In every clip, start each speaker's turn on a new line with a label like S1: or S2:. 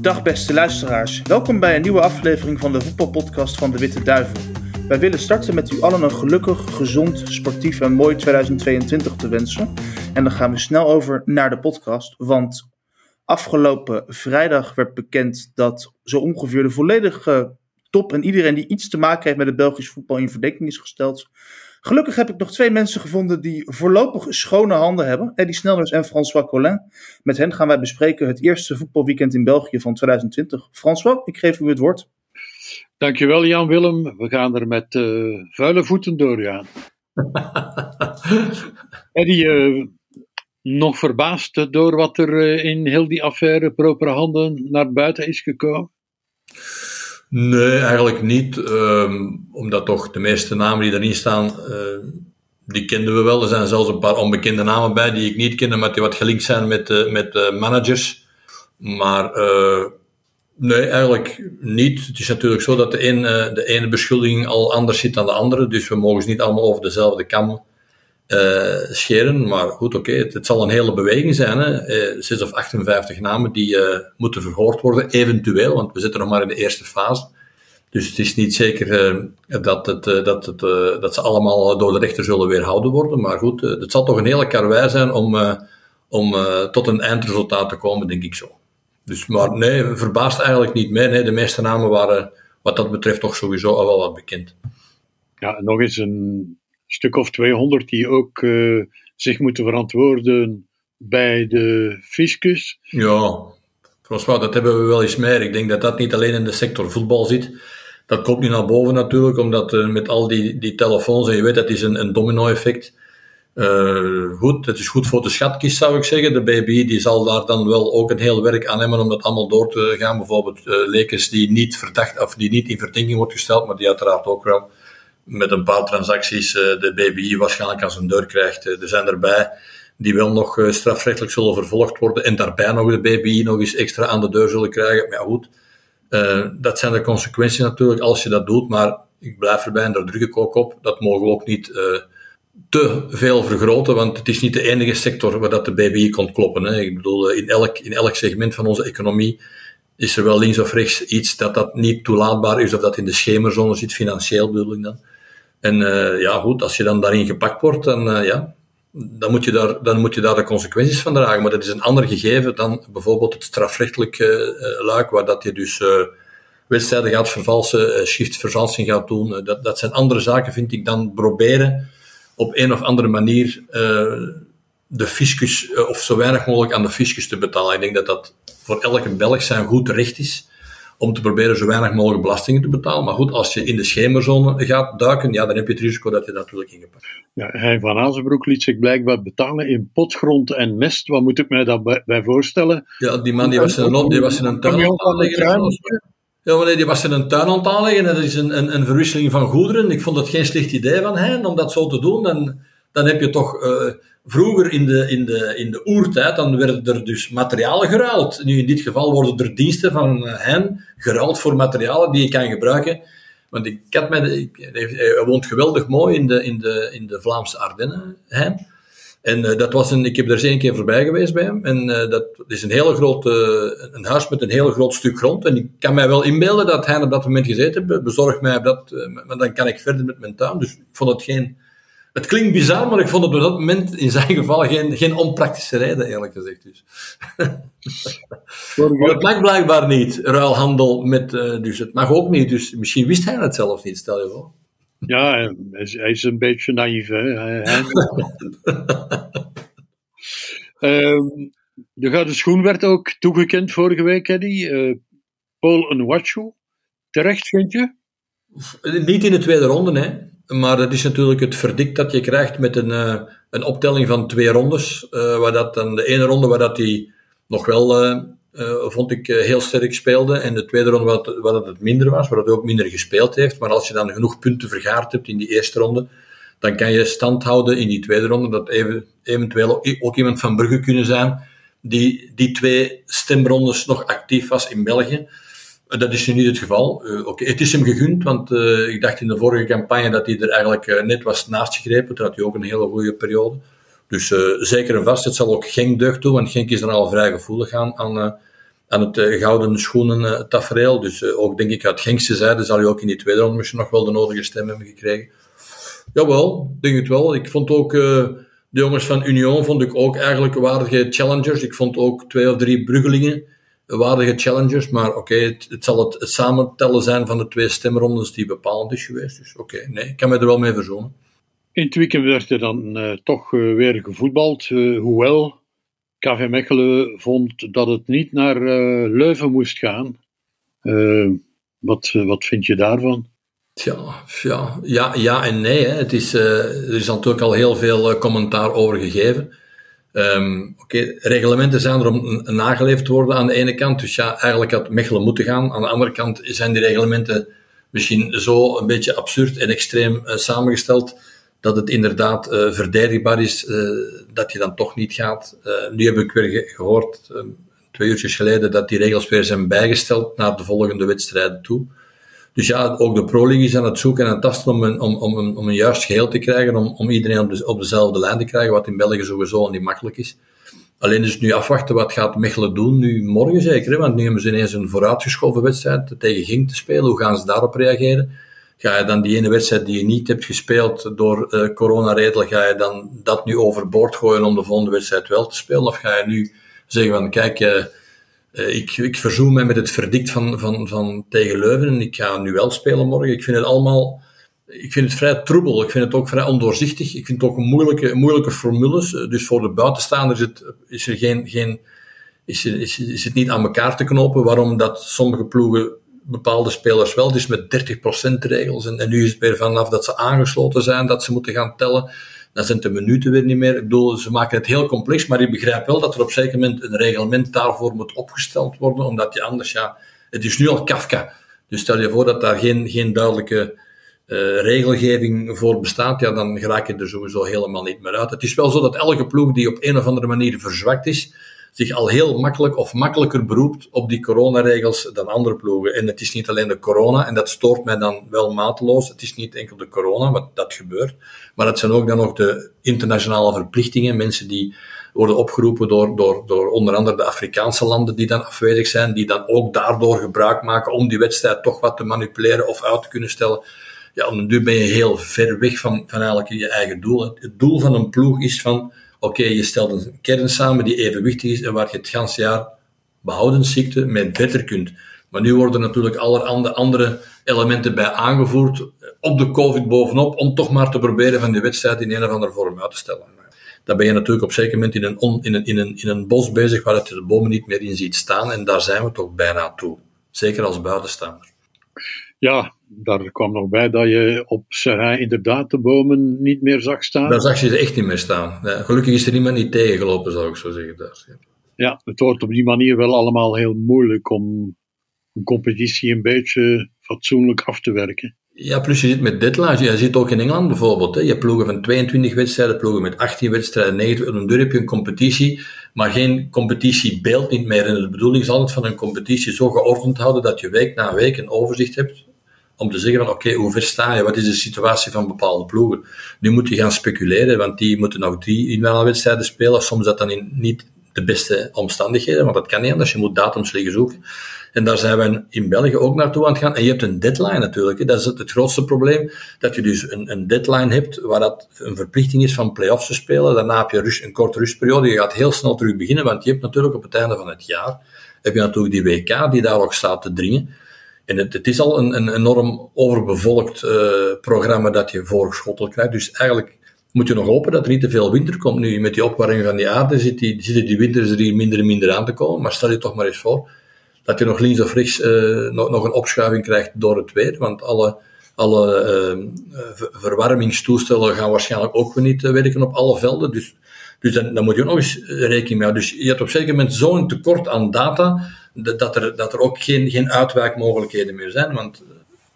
S1: Dag beste luisteraars, welkom bij een nieuwe aflevering van de voetbalpodcast van de Witte Duivel. Wij willen starten met u allen een gelukkig, gezond, sportief en mooi 2022 te wensen. En dan gaan we snel over naar de podcast, want afgelopen vrijdag werd bekend dat zo ongeveer de volledige top en iedereen die iets te maken heeft met het Belgisch voetbal in verdenking is gesteld. Gelukkig heb ik nog twee mensen gevonden die voorlopig schone handen hebben. Eddie Snelders en François Collin. Met hen gaan wij bespreken het eerste voetbalweekend in België van 2020. François, ik geef u het woord.
S2: Dankjewel Jan-Willem. We gaan er met uh, vuile voeten doorgaan. Eddie, uh, nog verbaasd door wat er uh, in heel die affaire proper handen naar buiten is gekomen?
S3: Nee, eigenlijk niet. Um, omdat toch de meeste namen die erin staan, uh, die kenden we wel. Er zijn zelfs een paar onbekende namen bij die ik niet ken, maar die wat gelinkt zijn met, uh, met uh, managers. Maar nee, eigenlijk niet. Het is natuurlijk zo dat de, een, de ene beschuldiging al anders zit dan de andere. Dus we mogen ze niet allemaal over dezelfde kam uh, scheren. Maar goed, oké, het, zal een hele beweging zijn. Hè. Uh, 6 of 58 namen die uh, moeten verhoord worden, eventueel, want we zitten nog maar in de eerste fase. Dus het is niet zeker dat, het, dat, het, dat ze allemaal door de rechter zullen weerhouden worden. Maar goed, het zal toch een hele karwei zijn om, om tot een eindresultaat te komen, denk ik zo. Dus, maar nee, verbaast eigenlijk niet mee. Nee, de meeste namen waren wat dat betreft toch sowieso al wel wat bekend.
S2: Ja, nog eens een stuk of 200 die ook uh, zich moeten verantwoorden bij de fiscus.
S3: Ja, François, dat hebben we wel eens meer. Ik denk dat dat niet alleen in de sector voetbal zit. Dat komt nu naar boven natuurlijk, omdat uh, met al die, die telefoons, en je weet dat is een, een domino-effect. Uh, goed, het is goed voor de schatkist zou ik zeggen. De BBI die zal daar dan wel ook een heel werk aan hebben om dat allemaal door te gaan. Bijvoorbeeld uh, lekens die niet verdacht of die niet in verdenking wordt gesteld, maar die uiteraard ook wel met een paar transacties uh, de BBI waarschijnlijk aan zijn deur krijgt. Uh, er zijn erbij die wel nog uh, strafrechtelijk zullen vervolgd worden en daarbij nog de BBI nog eens extra aan de deur zullen krijgen. Maar goed, dat zijn de consequenties natuurlijk als je dat doet, maar ik blijf erbij en daar druk ik ook op. Dat mogen we ook niet te veel vergroten, want het is niet de enige sector waar dat de BBI komt kloppen. Hè. Ik bedoel, in elk, in elk segment van onze economie is er wel links of rechts iets dat dat niet toelaatbaar is of dat in de schemerzone zit, financieel bedoel ik dan. En uh, ja, goed, als je dan daarin gepakt wordt, dan, uh, ja, dan, moet je daar, dan moet je daar de consequenties van dragen. Maar dat is een ander gegeven dan bijvoorbeeld het strafrechtelijk uh, luik, waar dat je dus wedstrijden gaat vervalsen, shiftvervalsing gaat doen. dat, dat zijn andere zaken, vind ik, dan proberen op een of andere manier de fiscus, of zo weinig mogelijk aan de fiscus te betalen. Ik denk dat dat voor elke Belg zijn goed recht is om te proberen zo weinig mogelijk belastingen te betalen. Maar goed, als je in de schemerzone gaat duiken, ja, dan heb je het risico dat je natuurlijk ingepakt.
S2: Ja, Hein van Azenbroek liet zich blijkbaar betalen in potgrond en mest. Wat moet ik mij daarbij bij voorstellen?
S3: Ja, die man die was in een, die was in een tuin aan het aanleggen. Ja, maar nee, die was in een tuin aan het aanleggen en dat is een, een, een verwisseling van goederen. Ik vond het geen slecht idee van hen om dat zo te doen. Dan heb je toch... Uh, Vroeger in de, in, de, in de oertijd, dan werden er dus materialen geruild. Nu in dit geval worden er diensten van hen geruild voor materialen die je kan gebruiken. Want ik hij woont geweldig mooi in de, in de, in de Vlaamse Ardennen. En uh, dat was een, ik heb er eens één keer voorbij geweest bij hem. En dat is een hele grote, een huis met een heel groot stuk grond. En ik kan mij wel inbeelden dat hij op dat moment gezeten heeft. Bezorg mij dat, maar dan kan ik verder met mijn tuin. Dus ik vond het geen, het klinkt bizar, maar ik vond het op dat moment in zijn geval geen, geen onpraktische reden, eerlijk gezegd. Dus. maar het mag blijkbaar niet, ruilhandel met. Uh, dus het mag ook niet. Dus misschien wist hij het zelf niet, stel je voor.
S2: Ja, hij is een beetje naïef. Hè? um, de Gouden Schoen werd ook toegekend vorige week, Eddie. Uh, Paul Nwachu. Terecht, vind je?
S3: Niet in de tweede ronde, hè. Maar dat is natuurlijk het verdikt dat je krijgt met een, uh, een optelling van twee rondes. Uh, waar dat dan de ene ronde waar dat hij nog wel, uh, vond ik, heel sterk speelde. En de tweede ronde waar, dat het minder was, waar dat ook minder gespeeld heeft. Maar als je dan genoeg punten vergaard hebt in die eerste ronde, dan kan je stand houden in die tweede ronde. Dat even, eventueel ook iemand van Brugge kunnen zijn die die twee stemrondes nog actief was in België. Dat is nu niet het geval. Uh. Het is hem gegund, want uh, ik dacht in de vorige campagne dat hij er eigenlijk uh, net was naast gegrepen. Toen had hij ook een hele goede periode. Dus zeker en vast, het zal ook Genk deugd doen, want Genk is er al vrij gevoelig aan, aan, aan het gouden schoenen tafereel. Dus ook denk ik uit Genkse zijde zal hij ook in die tweede ronde misschien nog wel de nodige stem hebben gekregen. Jawel, denk het wel. Ik vond ook de jongens van Union vond ik ook eigenlijk waardige challengers. Ik vond ook twee of drie Bruggelingen waardige challengers. Maar oké, okay, het, het, zal het, het samentellen zijn van de twee stemrondes die bepalend is geweest. Dus oké, okay, nee, ik kan me er wel mee verzoenen.
S2: In het weekend werd er dan uh, toch uh, weer gevoetbald, uh, hoewel KV Mechelen vond dat het niet naar Leuven moest gaan. wat, wat vind je daarvan?
S3: Tja, ja, ja, ja en nee. Hè. Het is, er is natuurlijk al heel veel commentaar over gegeven. Um, Oké, reglementen zijn er om nageleefd te worden aan de ene kant. Dus ja, eigenlijk had Mechelen moeten gaan. Aan de andere kant zijn die reglementen misschien zo een beetje absurd en extreem uh, samengesteld dat het inderdaad uh, verdedigbaar is uh, dat je dan toch niet gaat. nu heb ik weer ge gehoord, twee uurtjes geleden, dat die regels weer zijn bijgesteld naar de volgende wedstrijden toe. Dus ja, ook de Pro League is aan het zoeken en het tasten om een, om, om, om een juist geheel te krijgen, om, om iedereen op, de, op dezelfde lijn te krijgen, wat in België sowieso niet makkelijk is. Alleen dus nu afwachten, wat gaat Mechelen doen? Nu morgen zeker, hè? want nu hebben ze ineens een vooruitgeschoven wedstrijd tegen Gink te spelen. Hoe gaan ze daarop reageren? Ga je dan die ene wedstrijd die je niet hebt gespeeld door uh, coronaregelen, ga je dan dat nu overboord gooien om de volgende wedstrijd wel te spelen? Of ga je nu zeggen van, kijk, uh, ik, ik verzoen mij met het verdict van, van, van tegen Leuven en ik ga nu wel spelen morgen. Ik vind het allemaal, ik vind het vrij troebel. Ik vind het ook vrij ondoorzichtig. Ik vind het ook een moeilijke, formules. Dus voor de buitenstaanders is, het, is geen, geen is, is het niet aan elkaar te knopen waarom dat sommige ploegen bepaalde spelers wel. Dus met 30% regels. En, en nu is het weer vanaf dat ze aangesloten zijn, dat ze moeten gaan tellen. Dan zijn de minuten weer niet meer. Ik bedoel, ze maken het heel complex, maar ik begrijp wel dat er op zeker moment een reglement daarvoor moet opgesteld worden, omdat je anders, ja, het is nu al Kafka. Dus stel je voor dat daar geen, geen duidelijke uh, regelgeving voor bestaat, ja, dan raak je er sowieso helemaal niet meer uit. Het is wel zo dat elke ploeg die op een of andere manier verzwakt is, zich al heel makkelijk of makkelijker beroept op die coronaregels dan andere ploegen. En het is niet alleen de corona, en dat stoort mij dan wel mateloos. Het is niet enkel de corona, wat dat gebeurt, maar het zijn ook dan nog de internationale verplichtingen. Mensen die worden opgeroepen door, door, door onder andere de Afrikaanse landen die dan afwezig zijn, die dan ook daardoor gebruik maken om die wedstrijd toch wat te manipuleren of uit te kunnen stellen. Ja, nu ben je heel ver weg van, van eigenlijk je eigen doel. Het doel van een ploeg is van Oké, je stelt een kern samen die evenwichtig is en waar je het ganse jaar behouden ziekte mee beter kunt. Maar nu worden natuurlijk allerhande andere elementen bij aangevoerd, op de COVID bovenop, om toch maar te proberen van die wedstrijd in een of andere vorm uit te stellen. Dan ben je natuurlijk op zeker moment in een, on, in een, in een, in een bos bezig waar je de bomen niet meer in ziet staan. En daar zijn we toch bijna toe. Zeker als buitenstaander.
S2: Ja, daar kwam nog bij dat je op Serrain inderdaad de bomen niet meer zag staan.
S3: Daar zag je ze echt niet meer staan. Ja, gelukkig is er iemand niet tegengelopen, zou ik zo zeggen. Daar.
S2: Ja, het wordt op die manier wel allemaal heel moeilijk om een competitie een beetje fatsoenlijk af te werken.
S3: Ja, plus je zit met deadlines. Je ziet ook in Engeland bijvoorbeeld. Hè. Je hebt ploegen van 22 wedstrijden, ploegen met 18 wedstrijden, 9. Op een heb je een competitie, maar geen competitiebeeld niet meer. En de bedoeling is altijd van een competitie zo geordend houden dat je week na week een overzicht hebt om te zeggen van oké, hoe ver sta je? Wat is de situatie van bepaalde ploegen? Nu moet je gaan speculeren, want die moeten nog drie inhaalwedstrijden spelen. Soms dat dan in niet de beste omstandigheden, want dat kan niet anders. Je moet datums liggen zoeken. En daar zijn we in België ook naartoe aan het gaan. En je hebt een deadline natuurlijk. Dat is het, grootste probleem. Dat je dus een, een, deadline hebt waar dat een verplichting is van play-offs te spelen. Daarna heb je een korte rustperiode. Je gaat heel snel terug beginnen, want je hebt natuurlijk op het einde van het jaar heb je natuurlijk die WK die daar ook staat te dringen. En het, het is al een, een enorm overbevolkt uh, programma dat je voorgeschoteld krijgt. Dus eigenlijk moet je nog hopen dat er niet te veel winter komt. Nu, met die opwarming van die aarde zit die, zitten die winters er hier minder en minder aan te komen. Maar stel je toch maar eens voor dat je nog links of rechts uh, nog, nog een opschuiving krijgt door het weer. Want alle, alle uh, verwarmingstoestellen gaan waarschijnlijk ook weer niet werken op alle velden. Dus, dus dan, moet je ook nog eens rekening mee houden. Dus je hebt op zeker moment zo'n tekort aan data dat er, dat er ook geen, geen uitwijkmogelijkheden meer zijn. Want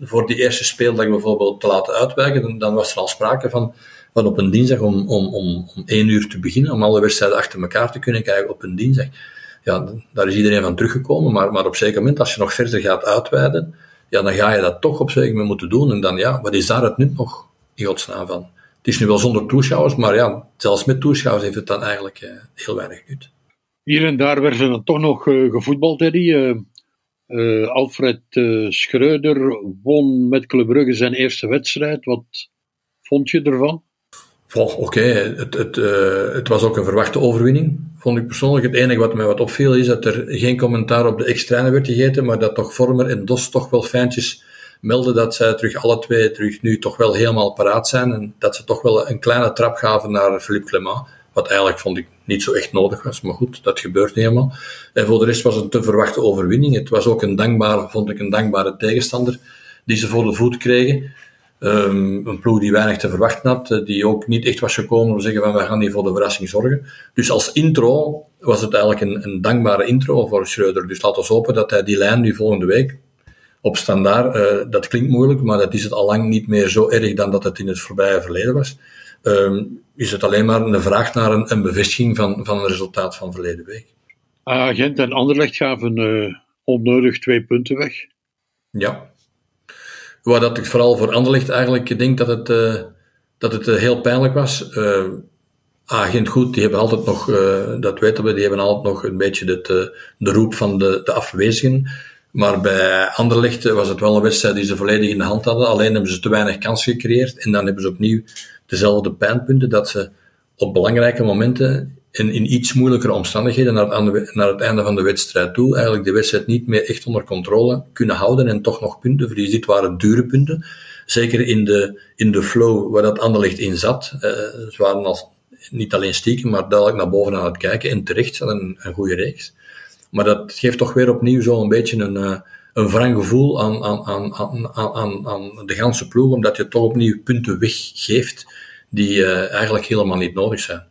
S3: voor die eerste speeldag bijvoorbeeld te laten uitwijken, dan, was er al sprake van, van op een dinsdag om, om, om, om één uur te beginnen, om alle wedstrijden achter elkaar te kunnen kijken op een dinsdag. Ja, daar is iedereen van teruggekomen, maar, maar op zeker moment, als je nog verder gaat uitweiden, ja, dan ga je dat toch op zeker moment moeten doen. En dan, ja, wat is daar het nut nog, in godsnaam van? Het is nu wel zonder toeschouwers, maar ja, zelfs met toeschouwers heeft het dan eigenlijk eh, heel weinig nut.
S2: Hier en daar werden dan toch nog uh, gevoetbald, Eddie. Uh, Alfred Schreuder won met Club Brugge zijn eerste wedstrijd. Wat vond je ervan?
S3: Oké, het, het, het was ook een verwachte overwinning, vond ik persoonlijk. Het enige wat mij wat opviel is dat er geen commentaar op de extraine werd gegeten, maar dat toch Vormer en Dos toch wel fijntjes melden dat zij terug alle twee terug nu toch wel helemaal paraat zijn en dat ze toch wel een kleine trap gaven naar Philippe Clement. Wat eigenlijk vond ik niet zo echt nodig was, maar goed, dat gebeurt niet helemaal. En voor de rest was het een te verwachte overwinning. Het was ook een dankbare, vond ik, een dankbare tegenstander die ze voor de voet kregen. Um, een ploeg die weinig te verwachten had, eh, die ook niet echt was gekomen om te zeggen van we gaan hier voor de verrassing zorgen. Dus als intro was het eigenlijk een, een dankbare intro voor Schreuder. Dus laten we hopen dat hij die lijn nu volgende week op standaard, uh, dat klinkt moeilijk, maar dat is het al lang niet meer zo erg dan dat het in het voorbije verleden was. Um, is het alleen maar een vraag naar een, een bevestiging van, van een resultaat van verleden week.
S2: Agent en Anderlecht gaven uh, onnodig twee punten weg.
S3: Ja. Waar dat ik vooral voor Anderlecht eigenlijk denk dat het, uh, dat het heel pijnlijk was. Agent goed, die hebben altijd nog, dat weten we, die hebben altijd nog een beetje de, de roep van de, de afwezigen. Maar bij Anderlecht was het wel een wedstrijd die ze volledig in de hand hadden. Alleen hebben ze te weinig kans gecreëerd. En dan hebben ze opnieuw dezelfde pijnpunten dat ze op belangrijke momenten en in iets moeilijkere omstandigheden naar het, het einde van de wedstrijd toe eigenlijk de wedstrijd niet meer echt onder controle kunnen houden en toch nog punten verliezen. Dit waren dure punten. Zeker in de, in de flow waar dat Anderlecht in zat. Ze waren als, niet alleen stiekem, maar duidelijk naar boven aan het kijken. En terecht, ze hadden een goede reeks. Maar dat geeft toch weer opnieuw zo een beetje een, uh, een wrang gevoel aan, aan, aan, aan, aan, aan de ganse ploeg, omdat je toch opnieuw punten weggeeft die uh, eigenlijk helemaal niet nodig zijn.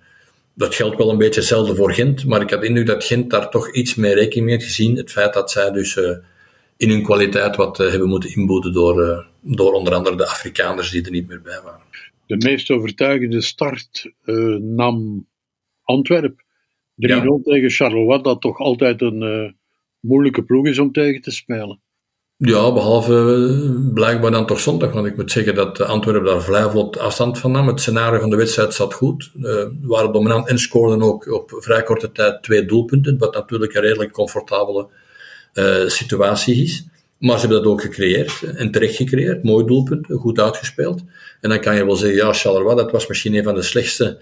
S3: Dat geldt wel een beetje hetzelfde voor Gent, maar ik had indruk dat Gent daar toch iets meer rekening mee heeft gezien. Het feit dat zij dus uh, in hun kwaliteit wat hebben moeten inboeten door, door onder andere de Afrikaners die er niet meer bij waren.
S2: De meest overtuigende start nam Antwerpen 3-0 ja. tegen Charleroi, dat toch altijd een uh, moeilijke ploeg is om tegen te spelen.
S3: Ja, behalve uh, blijkbaar dan toch zondag, want ik moet zeggen dat Antwerpen daar vrij vlot afstand van nam. Het scenario van de wedstrijd zat goed. Uh, waren dominant en scoorden ook op vrij korte tijd twee doelpunten, wat natuurlijk een redelijk comfortabele situatie is. Maar ze hebben dat ook gecreëerd en terecht gecreëerd. Mooi doelpunt, goed uitgespeeld. En dan kan je wel zeggen, ja, Charleroi, dat was misschien een van de slechtste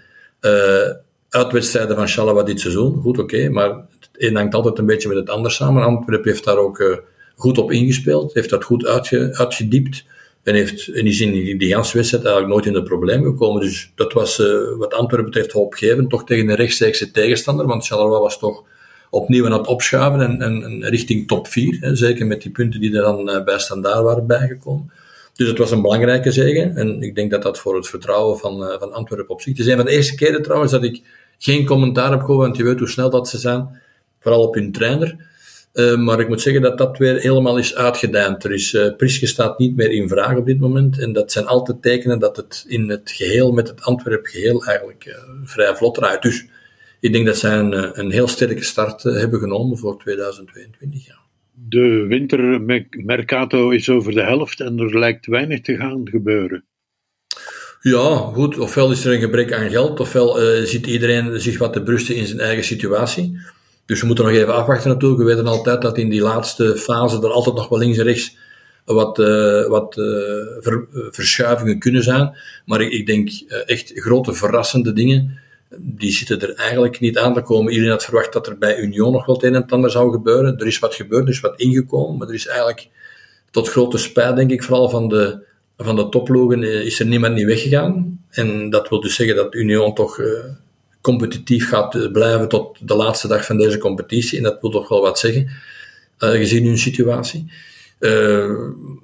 S3: uitwedstrijden van Charleroi dit seizoen. Goed, oké, maar het een hangt altijd een beetje met het ander samen. Antwerpen heeft daar ook uh, goed op ingespeeld, heeft dat goed uitge, uitgediept en, heeft, in die, die ganse wedstrijd eigenlijk nooit in de problemen gekomen. Dus dat was uh, wat Antwerpen betreft hoopgevend, toch tegen een rechtstreekse tegenstander, want Charleroi was toch opnieuw aan het opschuiven en, richting top 4, hè, zeker met die punten die er dan uh, bij standaard waren bijgekomen. Dus het was een belangrijke zege. En ik denk dat dat voor het vertrouwen van, uh, van Antwerpen op zich. Het is een van de eerste keren trouwens dat ik geen commentaar heb gehoord, want je weet hoe snel dat ze zijn. Vooral op hun trainer. Uh, maar ik moet zeggen dat dat weer helemaal is uitgedijnd. Er is, uh, staat niet meer in vraag op dit moment. En dat zijn altijd tekenen dat het in het geheel, met het Antwerp geheel, eigenlijk uh, vrij vlot draait. Dus ik denk dat zij een, een heel sterke start hebben genomen voor 2022. Ja
S2: de wintermercato is over de helft en er lijkt weinig te gaan gebeuren.
S3: Ja, goed. Ofwel is er een gebrek aan geld, ofwel uh, ziet iedereen zich wat te brusten in zijn eigen situatie. Dus we moeten nog even afwachten natuurlijk. We weten altijd dat in die laatste fase er altijd nog wel links en rechts wat, uh, wat ver, verschuivingen kunnen zijn. Maar ik, ik denk echt grote verrassende dingen die zitten er eigenlijk niet aan te komen. Iedereen had verwacht dat er bij Union nog wel het een en ander zou gebeuren. Er is wat gebeurd, er is wat ingekomen, maar er is eigenlijk tot grote spijt, denk ik, vooral van de, van de toplogen, eh, is er niemand niet weggegaan. En dat wil dus zeggen dat Union toch uh, competitief gaat blijven tot de laatste dag van deze competitie. En dat wil toch wel wat zeggen, gezien hun situatie.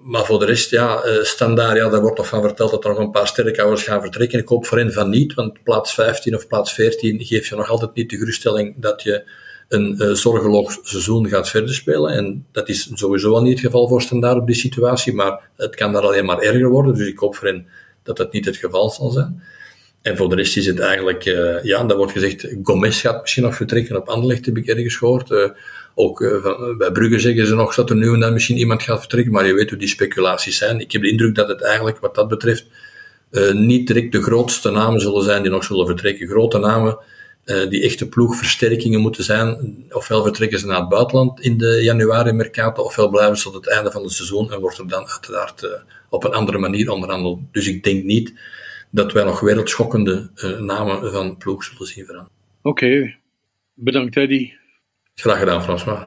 S3: Maar voor de rest, ja, standaard, ja, daar wordt nog van verteld dat er nog een paar sterrenkouders gaan vertrekken. Ik hoop voor hen van niet, want plaats 15 of plaats 14 geeft je nog altijd niet de geruststelling dat je een uh, zorgeloos seizoen gaat verder spelen. En dat is sowieso al niet het geval voor standaard op die situatie, maar het kan daar alleen maar erger worden. Dus ik hoop voor dat dat niet het geval zal zijn. En voor de rest is het eigenlijk, ja, daar wordt gezegd, Gomez gaat misschien nog vertrekken op Anderlecht, heb ik ergens gehoord. Ook uh, bij Brugge zeggen ze nog dat er nu en dan misschien iemand gaat vertrekken, maar je weet hoe die speculaties zijn. Ik heb de indruk dat het eigenlijk wat dat betreft niet direct de grootste namen zullen zijn die nog zullen vertrekken. Grote namen uh, die echte ploegversterkingen moeten zijn. Ofwel vertrekken ze naar het buitenland in de januari-mercato, ofwel blijven ze tot het einde van het seizoen en wordt er dan uiteraard uh, op een andere manier onderhandeld. Dus ik denk niet dat wij nog wereldschokkende uh, namen van ploeg zullen zien veranderen.
S2: Oké, okay. bedankt Eddy.
S3: Graag gedaan, François.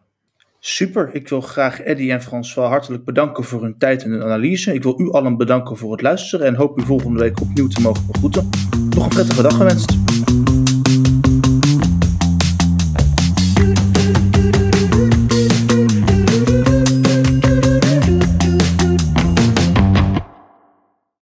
S1: Super, ik wil graag Eddy en François hartelijk bedanken voor hun tijd en hun analyse. Ik wil u allen bedanken voor het luisteren en hoop u volgende week opnieuw te mogen begroeten. Nog een prettige dag gewenst.